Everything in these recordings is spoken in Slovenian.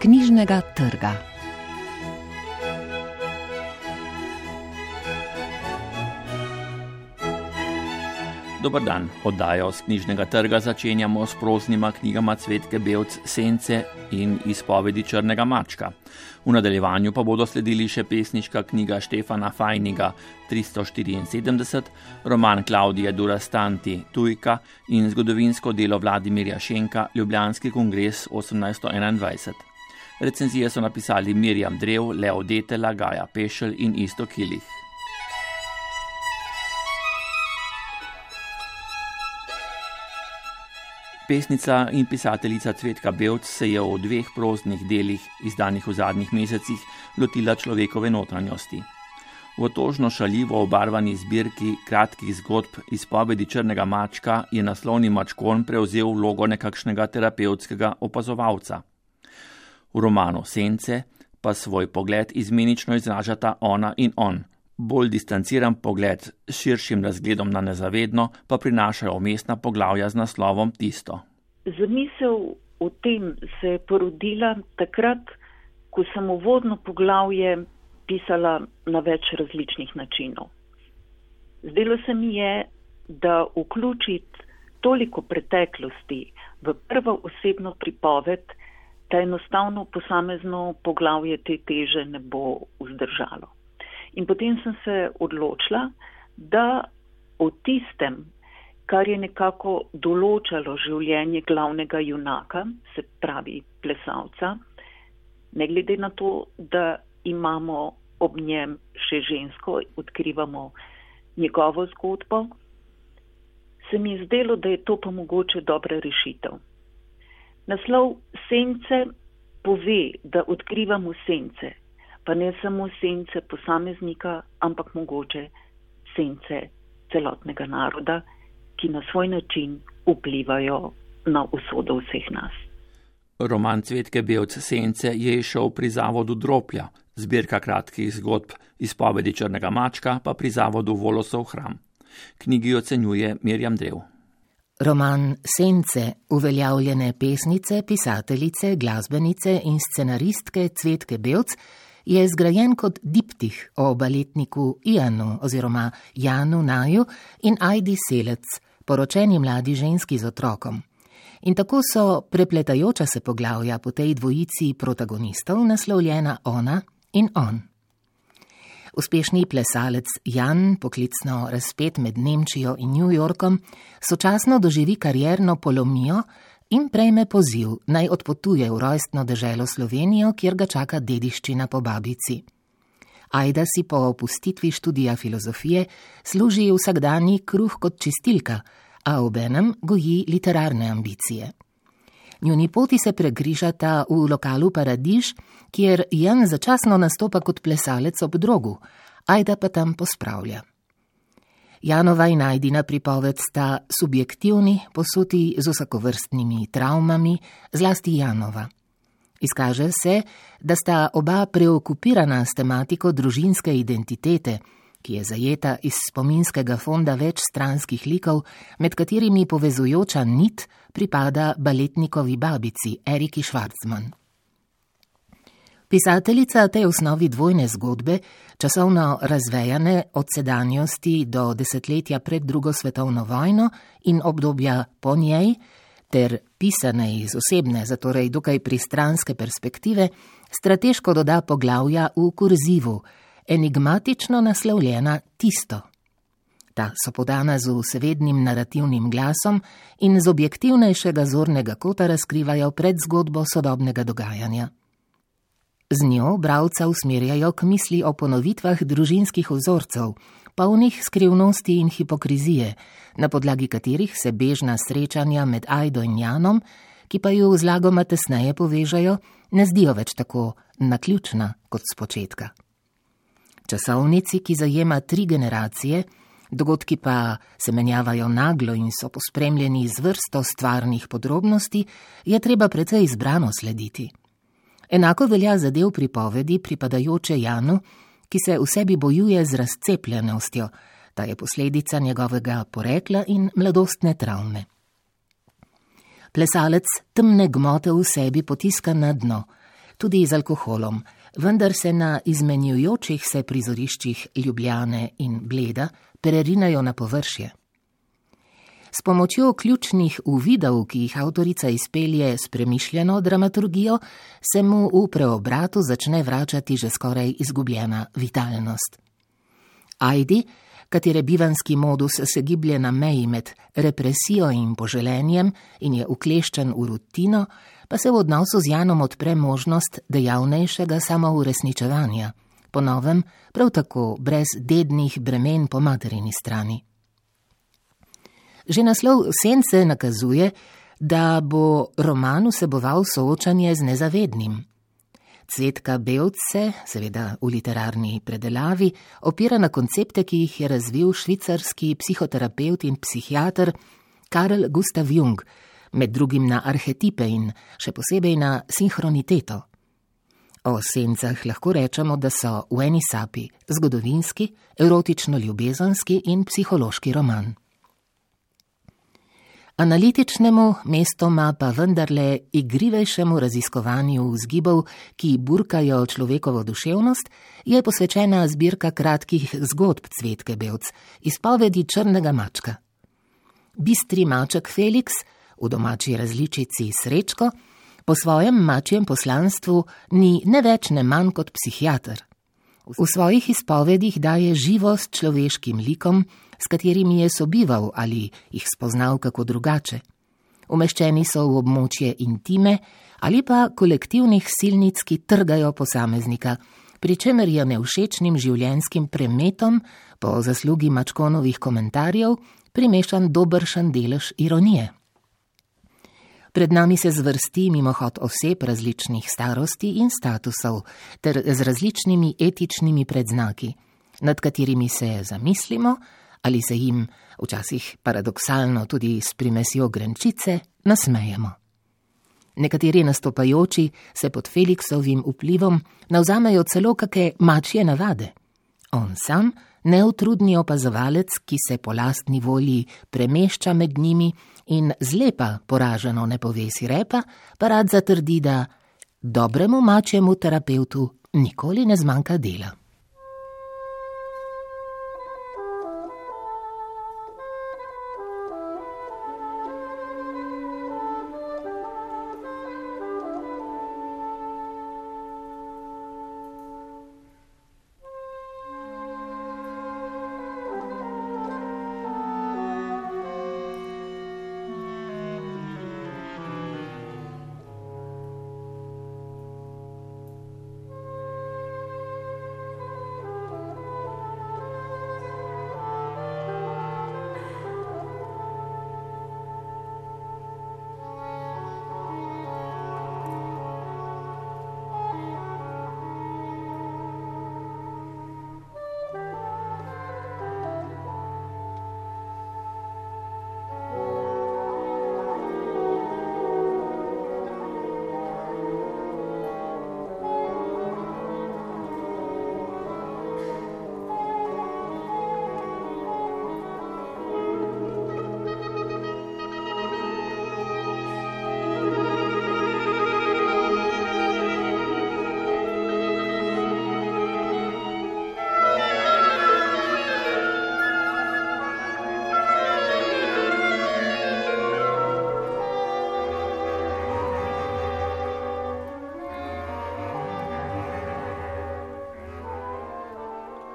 knjižnega trga. Dobar dan, oddajo z knjižnega trga začenjamo s proznima knjigama Cvetke Belc Sence in izpovedi Črnega mačka. V nadaljevanju pa bodo sledili še pesniška knjiga Štefana Fajniga 374, roman Klaudije Durastanti Tujka in zgodovinsko delo Vladimirja Šenka Ljubljanski kongres 1821. Recenzije so napisali Mirjam Drev, Leo Detela, Gaja Pešel in Isto Kilih. Pesnica in pisateljica Cvetka Belc se je v dveh proznih delih, izdanih v zadnjih mesecih, lotila človekove notranjosti. V tožno šaljivo obarvani zbirki kratkih zgodb izpovedi Črnega mačka je naslovni mačkon prevzel vlogo nekakšnega terapevtskega opazovalca. V romanu Sence pa svoj pogled izmenično izražata ona in on. Bolj distanciran pogled s širšim razgledom na nezavedno pa prinašajo mestna poglavja z naslovom Tisto. Zamisel o tem se je porodila takrat, ko sem uvodno poglavje pisala na več različnih načinov. Zdelo se mi je, da vključiti toliko preteklosti v prvo osebno pripoved, da enostavno posamezno poglavje te teže ne bo vzdržalo. In potem sem se odločila, da o tistem, kar je nekako določalo življenje glavnega junaka, se pravi plesalca, ne glede na to, da imamo ob njem še žensko, odkrivamo njegovo zgodbo, se mi je zdelo, da je to pa mogoče dobra rešitev. Naslov sence pove, da odkrivamo sence, pa ne samo sence posameznika, ampak mogoče sence celotnega naroda, ki na svoj način vplivajo na usodo vseh nas. Roman Cvetke Belc Sence je šel pri zavodu Droplja, zbirka kratkih zgodb izpovedi Črnega mačka pa pri zavodu Volosov hram. Knjigi ocenjuje Mirjam Drev. Roman Sence uveljavljene pesnice, pisateljice, glasbenice in scenaristke Cvetke Belc je zgrajen kot diptih o baletniku Ianu oziroma Janu Naju in Aidi Selec, poročeni mladi ženski z otrokom. In tako so prepletajoča se poglavja po tej dvojici protagonistov naslovljena ona in on. Uspešni plesalec Jan, poklicno razpet med Nemčijo in New Yorkom, sočasno doživi karjerno polomijo in prejme poziv naj odpotuje v rojstno deželo Slovenijo, kjer ga čaka dediščina po babici. Ajda si po opustitvi študija filozofije služi vsakdanji kruh kot čistilka, a obenem goji literarne ambicije. Njuni poti se pregrižata v lokalu Paradiž, kjer Jan začasno nastopa kot plesalec ob drogu, Ajda pa tam pospravlja. Janova in Ajdina pripoved sta subjektivni, posuti z vsakovrstnimi travmami, zlasti Janova. Izkaže se, da sta oba preokupirana s tematiko družinske identitete, ki je zajeta iz spominskega fonda več stranskih likov, med katerimi povezujoča nit pripada baletnikovi babici Eriki Švarcman. Pisateljica tej osnovi dvojne zgodbe, časovno razvejane od sedanjosti do desetletja pred drugo svetovno vojno in obdobja po njej, ter pisane iz osebne, zatorej dokaj pristranske perspektive, strateško doda poglavja v kurzivu, enigmatično naslovljena tisto. Ta so podana z vsevednim narativnim glasom in z objektivnejšega zornega kota razkrivajo predzgodbo sodobnega dogajanja. Z njo bralca usmerjajo k misli o ponovitvah družinskih vzorcev, polnih skrivnosti in hipokrizije, na podlagi katerih se bežna srečanja med Ajdo in Janom, ki pa ju zlagoma tesneje povežajo, ne zdijo več tako naključna kot spočetka. Časovnici, ki zajema tri generacije, dogodki pa se menjavajo naglo in so pospremljeni z vrsto stvarnih podrobnosti, je treba precej izbrano slediti. Enako velja za del pripovedi pripadajoče Janu, ki se v sebi bojuje z razcepljenostjo, ta je posledica njegovega porekla in mladostne travme. Plesalec temne gmote v sebi potiska na dno, tudi z alkoholom, vendar se na izmenjujočih se prizoriščih Ljubljane in Bleda prerinajo na površje. S pomočjo ključnih uvidov, ki jih avtorica izpelje s premišljeno dramaturgijo, se mu v preobratu začne vračati že skoraj izgubljena vitalnost. Ajdi, katere bivanski modus se giblje na meji med represijo in poželenjem in je ukleščen v rutino, pa se v odnosu z Janom odpre možnost dejavnejšega samouresničevanja, ponovem prav tako brez dednih bremen po materini strani. Že naslov Sence nakazuje, da bo roman vseboval soočanje z nezavednim. Cvetka Belce, seveda v literarni predelavi, opira na koncepte, ki jih je razvil švicarski psihoterapeut in psihiater Karl Gustav Jung, med drugim na arhetipe in še posebej na sinhroniteto. O sencah lahko rečemo, da so v eni sapi zgodovinski, erotično-ljubezenski in psihološki roman analitičnemu, mestoma pa vendarle igrivejšemu raziskovanju vzgibov, ki burkajo človekovo duševnost, je posvečena zbirka kratkih zgodb Cvetke Belc, izpovedi črnega mačka. Bistri maček Felix, v domači različici Srečko, po svojem mačjem poslanstvu ni ne več ne manj kot psihiater. V svojih izpovedih daje živost človeškim likom, s katerimi je sobival ali jih spoznal kako drugače. Umeščeni so v območje intime ali pa kolektivnih silnic, ki trgajo posameznika, pri čemer je nevšečnim življenskim premetom po zaslugi mačkonovih komentarjev primešan dobršen delež ironije. Pred nami se zvrsti mimohod oseb različnih starosti in statusov, ter z različnimi etičnimi predznaki, nad katerimi se zamislimo, ali se jim, včasih paradoksalno tudi s primesjo grenčice, nasmejemo. Nekateri nastopajoči se pod Felixovim vplivom navzamejo celo kakšne mačje navade. On sam, neutrudni opazovalec, ki se po lastni volji premešča med njimi in zlepa poraženo ne povesi repa, pa rad zatrdi, da dobremu mačjemu terapeutu nikoli ne zmanjka dela.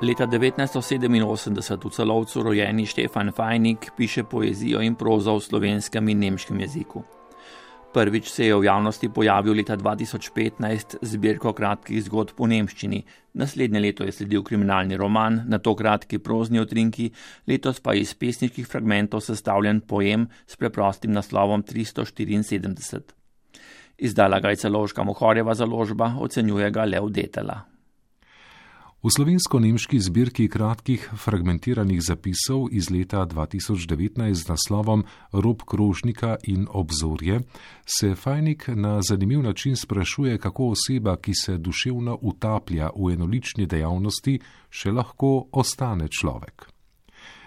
Leta 1987 v celovcu rojeni Štefan Fajnik piše poezijo in prozo v slovenskem in nemškem jeziku. Prvič se je v javnosti pojavil leta 2015 z zbirko kratkih zgodb v nemščini, naslednje leto je sledil kriminalni roman, na to kratki prozni otrinki, letos pa iz pesniških fragmentov sestavljen poem s preprostim naslovom 374. Izdala ga je celoška Mohorjeva založba, ocenjuje ga Lev Detela. V slovensko-nemški zbirki kratkih fragmentiranih zapisov iz leta 2019 z naslovom Rob krožnika in obzorje se Fajnik na zanimiv način sprašuje, kako oseba, ki se duševno utaplja v enolični dejavnosti, še lahko ostane človek.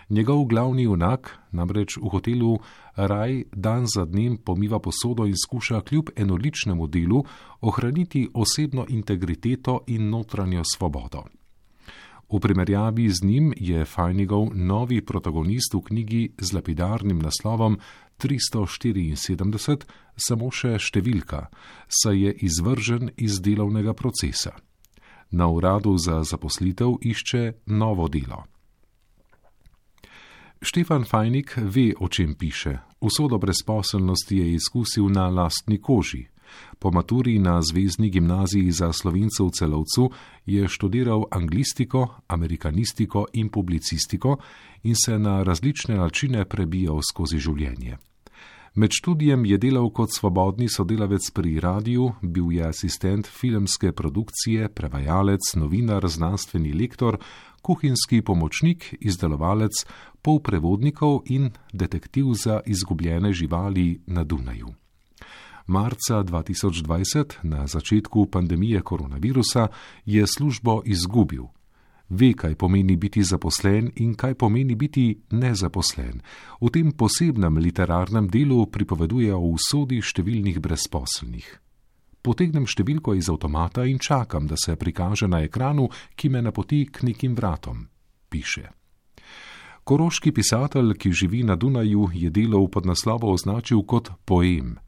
Njegov glavni junak namreč v hotelu Raj dan za dnem pomiva posodo in skuša kljub enoličnemu delu ohraniti osebno integriteto in notranjo svobodo. V primerjavi z njim je Fajnigov novi protagonist v knjigi z lapidarnim naslovom 374 samo še številka, saj je izvržen iz delovnega procesa. Na uradu za zaposlitev išče novo delo. Štefan Fajnik ve, o čem piše. Usodo brezposelnosti je izkusil na lastni koži. Po maturi na Zvezdni gimnaziji za slovencev v celovcu je študiral anglistiko, amerikanistiko in publicistiko in se na različne načine prebijal skozi življenje. Med študijem je delal kot svobodni sodelavec pri radiju, bil je asistent filmske produkcije, prevajalec, novinar, znanstveni lektor, kuhinjski pomočnik, izdelovalec, polprevodnikov in detektiv za izgubljene živali na Dunaju. Marca 2020, na začetku pandemije koronavirusa, je službo izgubil. Ve, kaj pomeni biti zaposlen in kaj pomeni biti nezaposlen. V tem posebnem literarnem delu pripoveduje o usodi številnih brezposelnih. Potegnem številko iz avtomata in čakam, da se prikaže na ekranu, ki me napoti k nekim vratom, piše. Koroški pisatelj, ki živi na Dunaju, je delo v podnaslovo označil kot poem.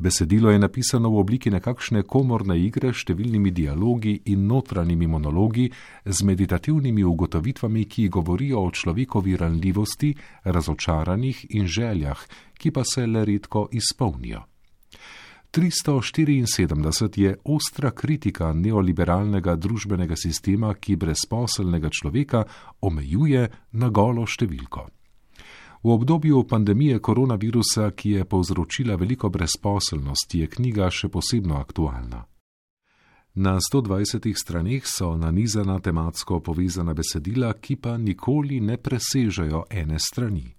Besedilo je napisano v obliki nekakšne komorne igre s številnimi dialogi in notranjimi monologi z meditativnimi ugotovitvami, ki govorijo o človekovi ranljivosti, razočaranjih in željah, ki pa se le redko izpolnijo. 374 je ostra kritika neoliberalnega družbenega sistema, ki brezposelnega človeka omejuje na golo številko. V obdobju pandemije koronavirusa, ki je povzročila veliko brezposelnosti, je knjiga še posebno aktualna. Na 120 straneh so nanizana tematsko povezana besedila, ki pa nikoli ne presežejo ene strani.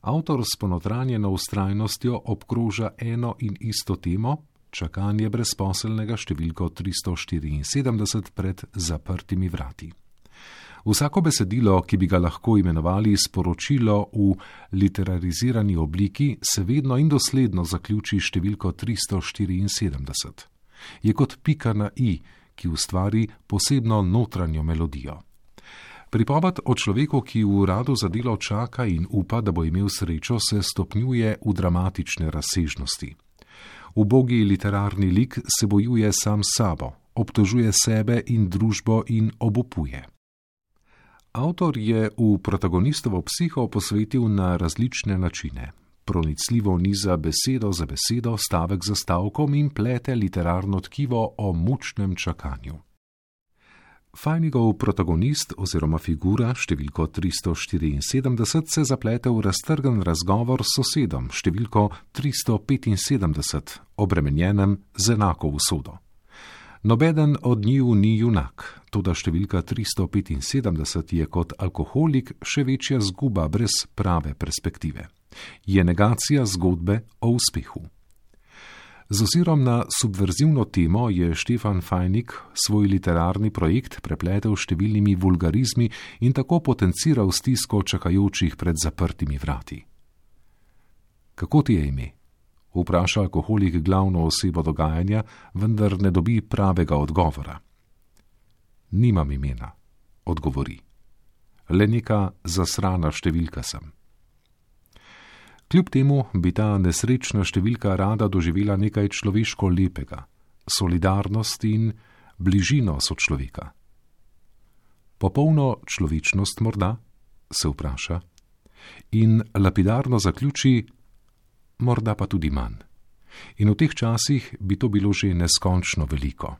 Avtor s ponotranjeno ustrajnostjo obkroža eno in isto temo: čakanje brezposelnega številko 374 pred zaprtimi vrati. Vsako besedilo, ki bi ga lahko imenovali sporočilo v literarizirani obliki, se vedno in dosledno zaključi številko 374. Je kot pika na i, ki ustvari posebno notranjo melodijo. Pripoved o človeku, ki v uradu za delo čaka in upa, da bo imel srečo, se stopnjuje v dramatične razsežnosti. Ubogi literarni lik se bojuje sam s sabo, obtožuje sebe in družbo in obupuje. Avtor je v protagonistovo psiho posvetil na različne načine. Pronicljivo niza besedo za besedo, stavek za stavkom in plete literarno tkivo o mučnem čakanju. Fajnigov protagonist oziroma figura številko 374 se zaplete v raztrgan razgovor s sosedom številko 375, obremenjenem z enako usodo. Nobeden od njiju ni junak, tudi številka 375 je kot alkoholik še večja zguba brez prave perspektive. Je negacija zgodbe o uspehu. Z ozirom na subverzivno temo je Štefan Fajnik svoj literarni projekt prepletel številnimi vulgarizmi in tako potenciral stisko čakajočih pred zaprtimi vrati. Kako ti je ime? Vpraša alkoholik glavno osebo dogajanja, vendar ne dobi pravega odgovora. Nimam imena, odgovori. Le neka zasrana številka sem. Kljub temu bi ta nesrečna številka rada doživela nekaj človeško lepega, solidarnost in bližino so človeka. Popolno človečnost morda, se vpraša, in lapidarno zaključi, morda pa tudi manj. In v teh časih bi to bilo že neskončno veliko.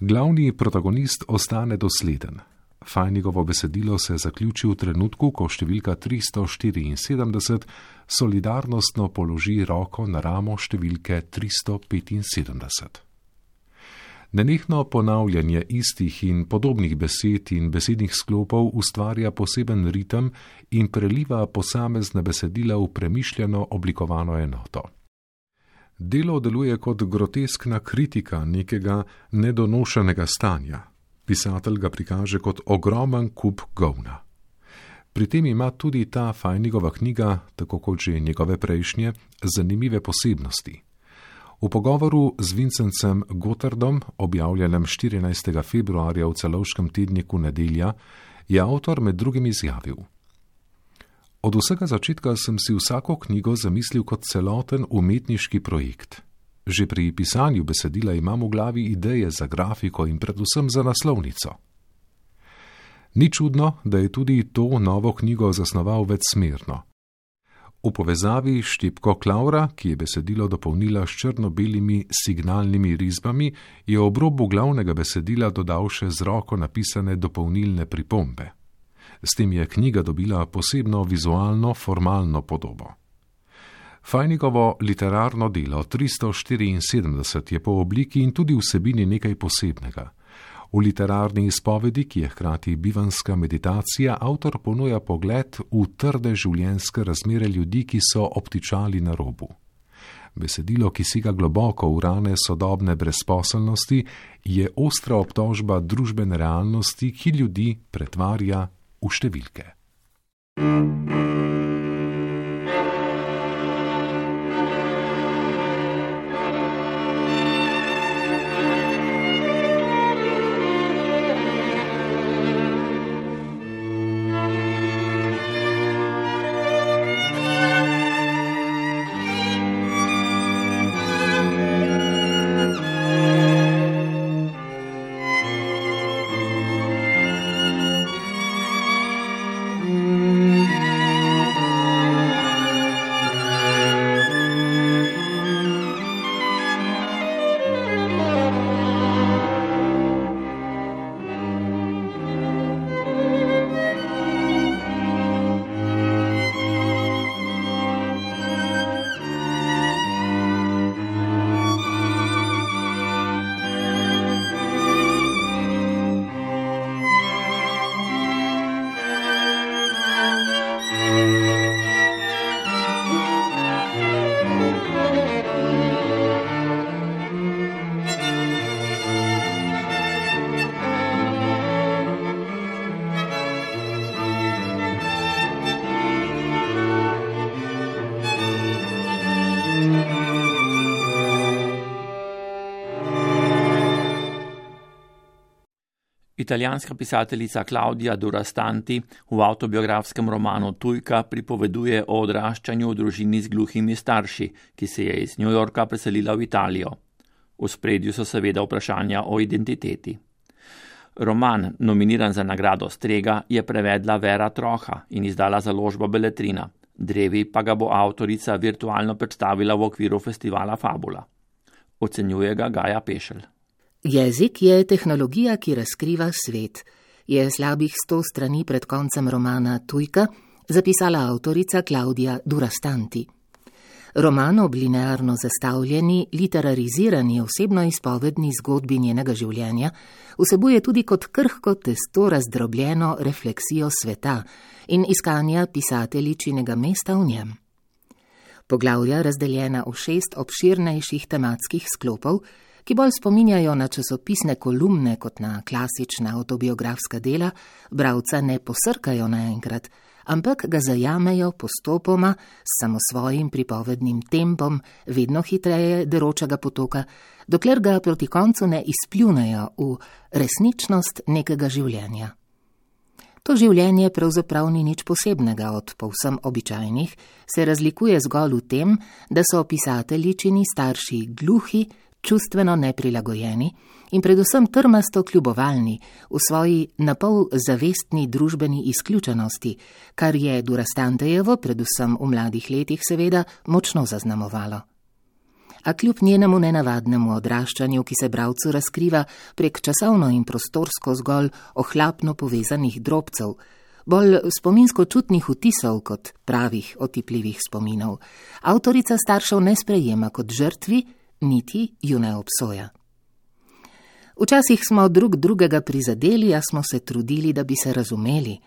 Glavni protagonist ostane dosleden. Fajnigovo besedilo se zaključi v trenutku, ko številka 374 solidarnostno položi roko na ramo številke 375. Nenehno ponavljanje istih in podobnih besed in besednih sklopov ustvarja poseben ritem in preliva posamezne besedila v premišljeno oblikovano enoto. Delo deluje kot groteskna kritika nekega nedonošenega stanja. Pisatelj ga prikaže kot ogromen kup govna. Pri tem ima tudi ta Fajnigova knjiga, tako kot že njegove prejšnje, zanimive posebnosti. V pogovoru z Vincencem Gotardom, objavljenem 14. februarja v celovškem tedniku Nedelja, je avtor med drugim izjavil: Od vsega začetka sem si vsako knjigo zamislil kot celoten umetniški projekt. Že pri pisanju besedila imam v glavi ideje za grafiko in predvsem za naslovnico. Ni čudno, da je tudi to novo knjigo zasnoval večsmerno. V povezavi s štipko Klaura, ki je besedilo dopolnila s črno-belimi signalnimi risbami, je ob robu glavnega besedila dodal še z roko napisane dopolnilne pripombe. S tem je knjiga dobila posebno vizualno, formalno podobo. Fajnikovo literarno delo 374 je po obliki in tudi vsebini nekaj posebnega. V literarni izpovedi, ki je hkrati bivanska meditacija, avtor ponuja pogled v trde življenjske razmere ljudi, ki so obtičali na robu. Besedilo, ki siga globoko v rane sodobne brezposelnosti, je ostra obtožba družbene realnosti, ki ljudi pretvarja v številke. thank you Italijanska pisateljica Claudia Durastanti v avtobiografskem romanu Tujka pripoveduje o odraščanju v družini z gluhimi starši, ki se je iz New Yorka preselila v Italijo. V spredju so seveda vprašanja o identiteti. Roman, nominiran za nagrado Strega, je prevedla Vera Troha in izdala založba Beletrina. Drevi pa ga bo avtorica virtualno predstavila v okviru festivala Fabula. Ocenjuje ga Gaja Pešelj. Jezik je tehnologija, ki razkriva svet, je slabih sto strani pred koncem romana Tujka zapisala avtorica Klaudija Durastanti. Roman ob linearno zastavljeni, literarizirani osebno izpovedni zgodbi njenega življenja vsebuje tudi kot krhko testo razdrobljeno refleksijo sveta in iskanja pisateljičinega mesta v njem. Poglavja razdeljena v šest obširnejših tematskih sklopov, ki bolj spominjajo na časopisne kolumne kot na klasična autobiografska dela, bravca ne posrkajo naenkrat, ampak ga zajamejo postopoma s samosvojim pripovednim tempom, vedno hitreje deročega potoka, dokler ga proti koncu ne izpljunejo v resničnost nekega življenja. To življenje pravzaprav ni nič posebnega od povsem običajnih, se razlikuje zgolj v tem, da so pisateljičini starši gluhi, čustveno neprilagojeni in predvsem trmasto kljubovalni v svoji napol zavestni družbeni izključenosti, kar je Durastantejevo, predvsem v mladih letih, seveda močno zaznamovalo. A kljub njenemu nenavadnemu odraščanju, ki se bravcu razkriva prek časovno in prostorsko zgolj ohlapno povezanih drobcev, bolj spominsko čutnih vtisov kot pravih otipljivih spominov, avtorica staršev ne sprejema kot žrtvi, niti ju ne obsoja. Včasih smo drug drugega prizadeli, a smo se trudili, da bi se razumeli,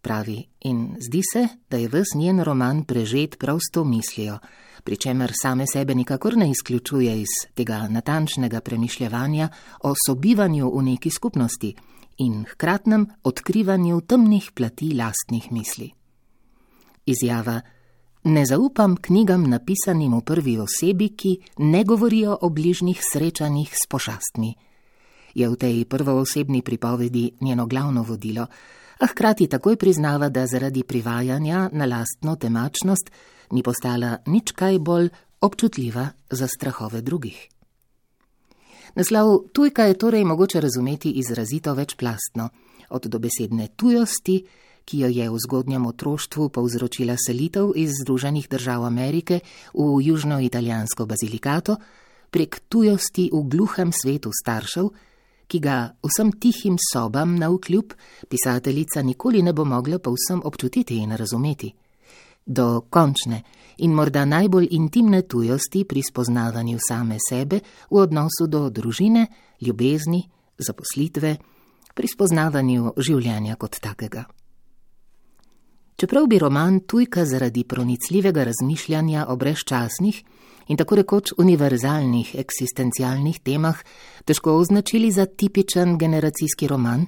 pravi, in zdi se, da je ves njen roman prežet prav s to mislijo, pri čemer same sebe nikakor ne izključuje iz tega natančnega premišljevanja o sobivanju v neki skupnosti in hkratnem odkrivanju temnih plati lastnih misli. izjava: Ne zaupam knjigam napisanim v prvi osebi, ki ne govorijo o bližnjih srečanjih s pošastmi. Je v tej prvoosebni pripovedi njeno glavno vodilo, a hkrati takoj priznava, da zaradi privajanja na lastno temačnost ni postala nič kaj bolj občutljiva za strahove drugih. Naslov tujka je torej mogoče razumeti izrazito večplastno, od dobesedne tujosti, ki jo je v zgodnjem otroštvu povzročila selitev iz Združenih držav Amerike v južnoitalijansko bazilikato, prek tujosti v gluhem svetu staršev, ki ga vsem tihim sobam na vkljub pisateljica nikoli ne bo mogla povsem občutiti in razumeti, do končne in morda najbolj intimne tujosti pri spoznavanju same sebe v odnosu do družine, ljubezni, zaposlitve, pri spoznavanju življenja kot takega. Čeprav bi roman tujka zaradi pronicljivega razmišljanja o brezčasnih in tako rekoč univerzalnih eksistencialnih temah težko označili za tipičen generacijski roman,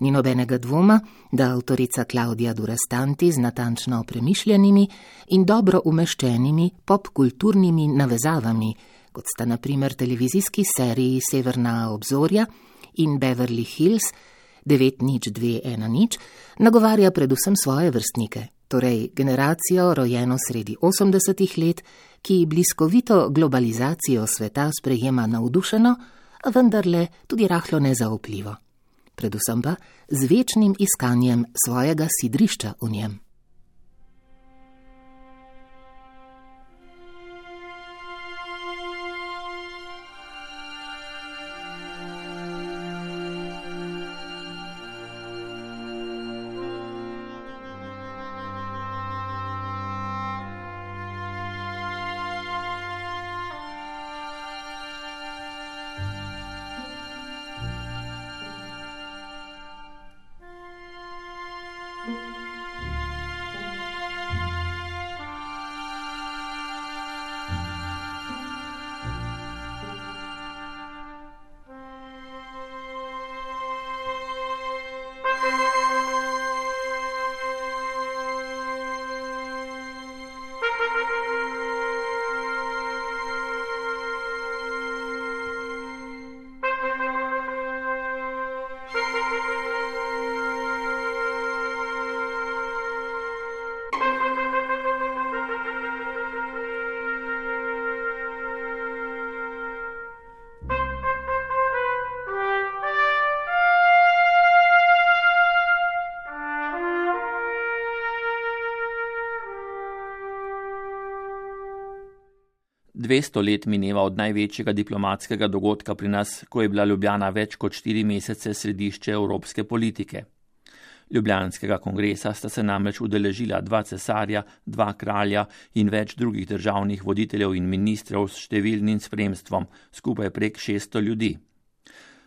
ni nobenega dvoma, da avtorica Klaudija Durastanti z natančno premišljenimi in dobro umeščenimi popkulturnimi navezavami, kot sta naprimer televizijski seriji Severna obzorja in Beverly Hills 90210, nagovarja predvsem svoje vrstnike, torej generacijo rojeno sredi 80-ih let, ki bliskovito globalizacijo sveta sprejema navdušeno, vendarle tudi rahlo nezaupljivo predvsem pa z večnim iskanjem svojega sidrišča v njem. Dvesto let mineva od največjega diplomatskega dogodka pri nas, ko je bila Ljubljana več kot štiri mesece središče evropske politike. Ljubljanskega kongresa sta se namreč udeležila dva cesarja, dva kralja in več drugih državnih voditeljev in ministrov s številnim spremstvom, skupaj prek 600 ljudi.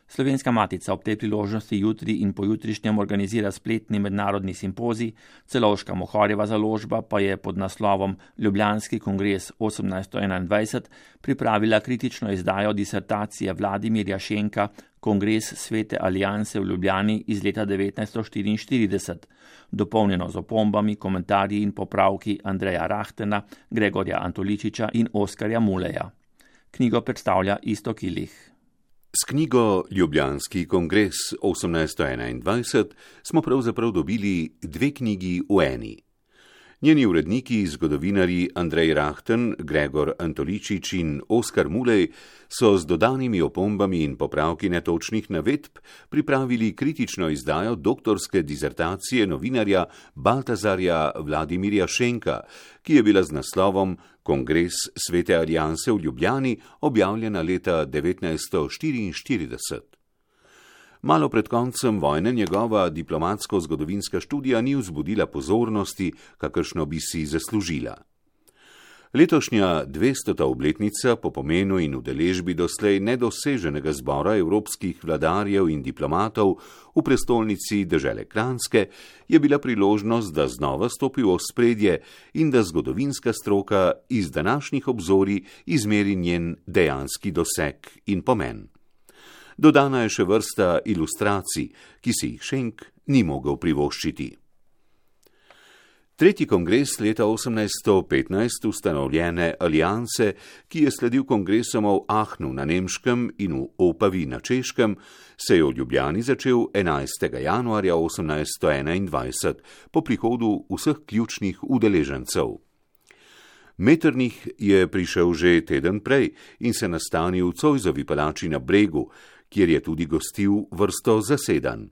Slovenska matica ob tej priložnosti jutri in pojutrišnjem organizira spletni mednarodni simpozij, celovška Mohorjeva založba pa je pod naslovom Ljubljanski kongres 1821 pripravila kritično izdajo disertacije Vladimirja Šenka Kongres Svete alijanse v Ljubljani iz leta 1944, dopolnjeno z opombami, komentarji in popravki Andreja Rahtena, Gregorja Antoličiča in Oskarja Muleja. Knjigo predstavlja Isto Kilih. S knjigo Ljubljanski kongres 1821 smo pravzaprav dobili dve knjigi v eni. Njeni uredniki, zgodovinari Andrej Rahten, Gregor Antoličič in Oskar Mulej so z dodanimi opombami in popravki netočnih navedb pripravili kritično izdajo doktorske dizertacije novinarja Baltazarja Vladimirja Šenka, ki je bila z naslovom Kongres Svete alijanse v Ljubljani objavljena leta 1944. Malo pred koncem vojne njegova diplomatsko-zgodovinska študija ni vzbudila pozornosti, kakršno bi si zaslužila. Letošnja 200. obletnica po pomenu in udeležbi doslej nedoseženega zbora evropskih vladarjev in diplomatov v prestolnici države Kranske je bila priložnost, da znova stopi v spredje in da zgodovinska stroka iz današnjih obzori izmeri njen dejanski doseg in pomen. Dodana je še vrsta ilustracij, ki si jih Šenk ni mogel privoščiti. Tretji kongres leta 1815 ustanovljene alijanse, ki je sledil kongresom v Ahnu na Nemškem in v Opavi na Češkem, se je v Ljubljani začel 11. januarja 1821 po prihodu vseh ključnih udeležencev. Meternih je prišel že teden prej in se nastanil v Cojzovi palači na Bregu, kjer je tudi gostil vrsto zasedanj.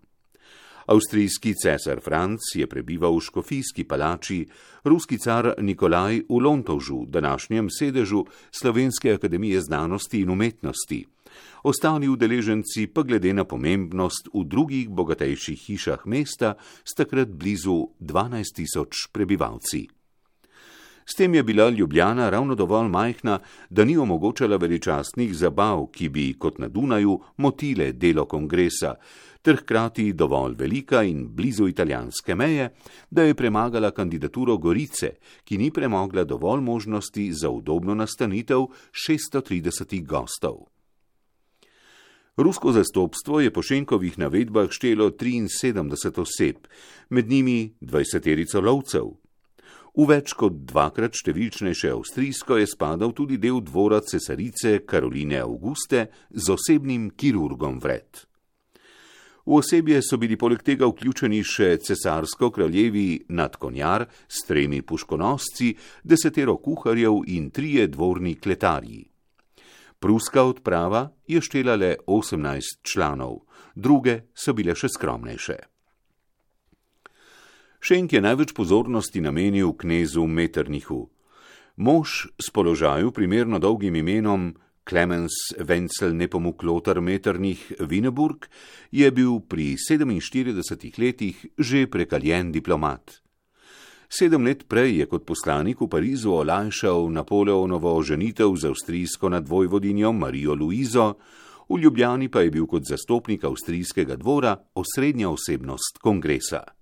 Avstrijski cesar Franc je prebival v škofijski palači, ruski car Nikolaj v Lontovžu, današnjem sedežu Slovenske akademije znanosti in umetnosti. Ostali udeleženci pa glede na pomembnost v drugih bogatejših hišah mesta s takrat blizu 12 tisoč prebivalci. S tem je bila Ljubljana ravno dovolj majhna, da ni omogočala veličastnih zabav, ki bi, kot na Dunaju, motile delo kongresa, ter hkrati dovolj velika in blizu italijanske meje, da je premagala kandidaturo Gorice, ki ni premogla dovolj možnosti za udobno nastanitev 630 gostov. Rusko zastopstvo je po Šenkovih navedbah štelo 73 oseb, med njimi 20 lovcev. V več kot dvakrat številčnejše avstrijsko je spadal tudi del dvora cesarice Karoline Auguste z osebnim kirurgom vred. V osebje so bili poleg tega vključeni še cesarsko-kraljevi nadkonjar s tremi puškonosci, desetero kuharjev in trije dvorni kletarji. Pruska odprava je štela le 18 članov, druge so bile še skromnejše. Šenk je največ pozornosti namenil knezu Meternihu. Mož s položaju primerno dolgim imenom Klemens Wenzel Nepomuk Lothar Meternih Vineburg je bil pri 47 letih že prekaljen diplomat. Sedem let prej je kot poslanik v Parizu olajšal Napoleonovo ženitev z avstrijsko nadvojvodinjo Marijo Luizo, v Ljubljani pa je bil kot zastopnik avstrijskega dvora osrednja osebnost kongresa.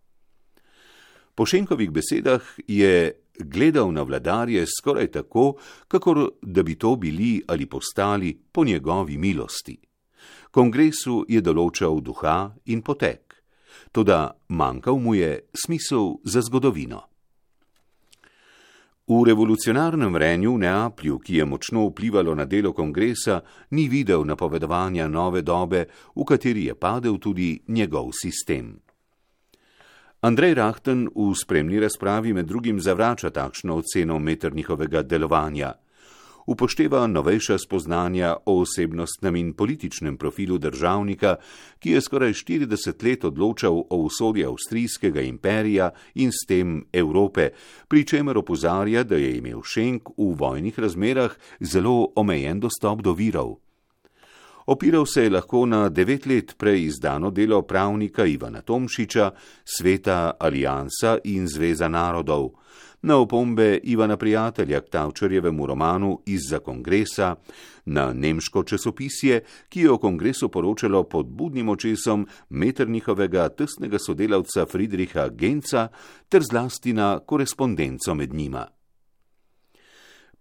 Po Šenkovih besedah je gledal na vladarje skoraj tako, kakor da bi to bili ali postali po njegovi milosti. Kongresu je določal duha in potek, tudi manjkal mu je smisel za zgodovino. V revolucionarnem vrenju v Neaplju, ki je močno vplivalo na delo kongresa, ni videl napovedovanja nove dobe, v kateri je padel tudi njegov sistem. Andrej Rahten v spremni razpravi med drugim zavrača takšno oceno meternihovega delovanja. Upošteva novejša spoznanja o osebnostnem in političnem profilu državnika, ki je skoraj 40 let odločal o usodi avstrijskega imperija in s tem Evrope, pri čemer opozarja, da je imel Šenk v vojnih razmerah zelo omejen dostop do virov. Opiral se je lahko na devet let prej izdano delo pravnika Ivana Tomšiča, Sveta alijansa in Zveza narodov, na opombe Ivana prijatelja k Tavčarjevemu romanu Izza kongresa, na nemško časopisje, ki je o kongresu poročalo pod budnim očesom Metternichovega tesnega sodelavca Friedricha Genca ter zlasti na korespondenco med njima.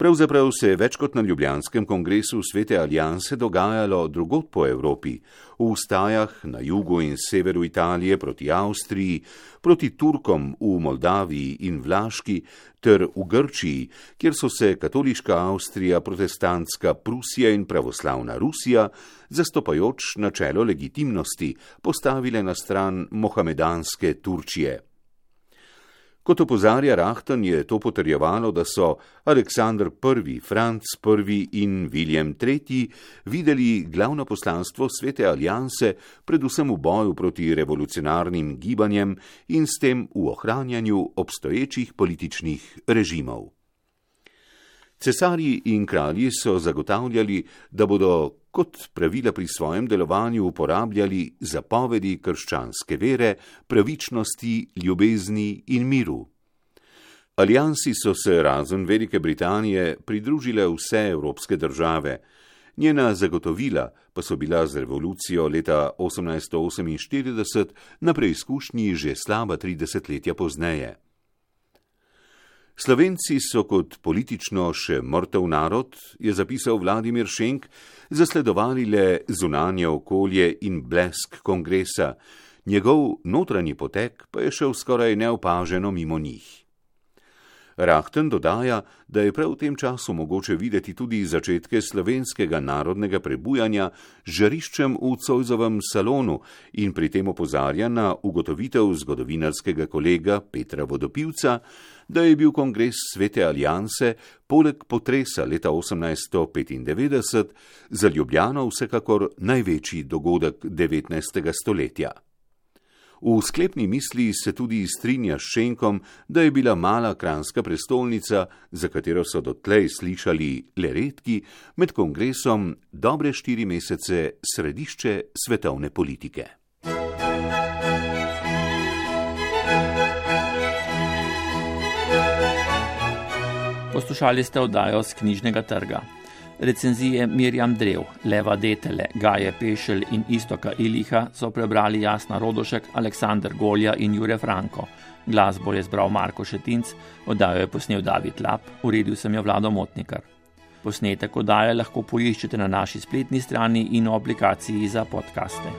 Pravzaprav se je več kot na Ljubljanskem kongresu Svete alijanse dogajalo drugot po Evropi, v ustajah na jugu in severu Italije proti Avstriji, proti Turkom v Moldaviji in Vlaški ter v Grčiji, kjer so se katoliška Avstrija, protestantska Prusija in pravoslavna Rusija, zastopajoč načelo legitimnosti, postavile na stran mohamedanske Turčije. Kot opozarja Rahten, je to potrjevalo, da so Aleksandr I., Franc I. in William III. videli glavno poslanstvo Svete alijanse predvsem v boju proti revolucionarnim gibanjem in s tem v ohranjanju obstoječih političnih režimov. Cesarji in kralji so zagotavljali, da bodo kot pravila pri svojem delovanju uporabljali zapovedi krščanske vere, pravičnosti, ljubezni in miru. Alijansi so se razen Velike Britanije pridružile vse evropske države, njena zagotovila pa so bila z revolucijo leta 1848 na preizkušnji že slaba tri desetletja pozneje. Slovenci so kot politično še mrtev narod, je zapisal Vladimir Šenk, zasledovali le zunanje okolje in blesk kongresa, njegov notranji potek pa je šel skoraj neopaženo mimo njih. Rahten dodaja, da je prav v tem času mogoče videti tudi začetke slovenskega narodnega prebujanja z žariščem v Cojzovem salonu in pri tem opozarja na ugotovitev zgodovinarskega kolega Petra Vodopivca, da je bil kongres Svete alijanse poleg potresa leta 1895 za Ljubljano vsekakor največji dogodek 19. stoletja. V sklepni misli se tudi strinja s Šenkom, da je bila mala kranska prestolnica, za katero so dotlej slišali le redki, med kongresom dobre štiri mesece središče svetovne politike. Poslušali ste oddajo z knjižnega trga. Recenzije Mirjam Drev, Leva Detele, Gaje Pešelj in Istoka Iliha so prebrali Jasna Rodošek, Aleksandr Golja in Jure Franko. Glasbo je zbral Marko Šetinc, oddajo je posnel David Lap, uredil sem jo Vlado Motnikar. Posnetek oddaje lahko poiščete na naši spletni strani in v aplikaciji za podkaste.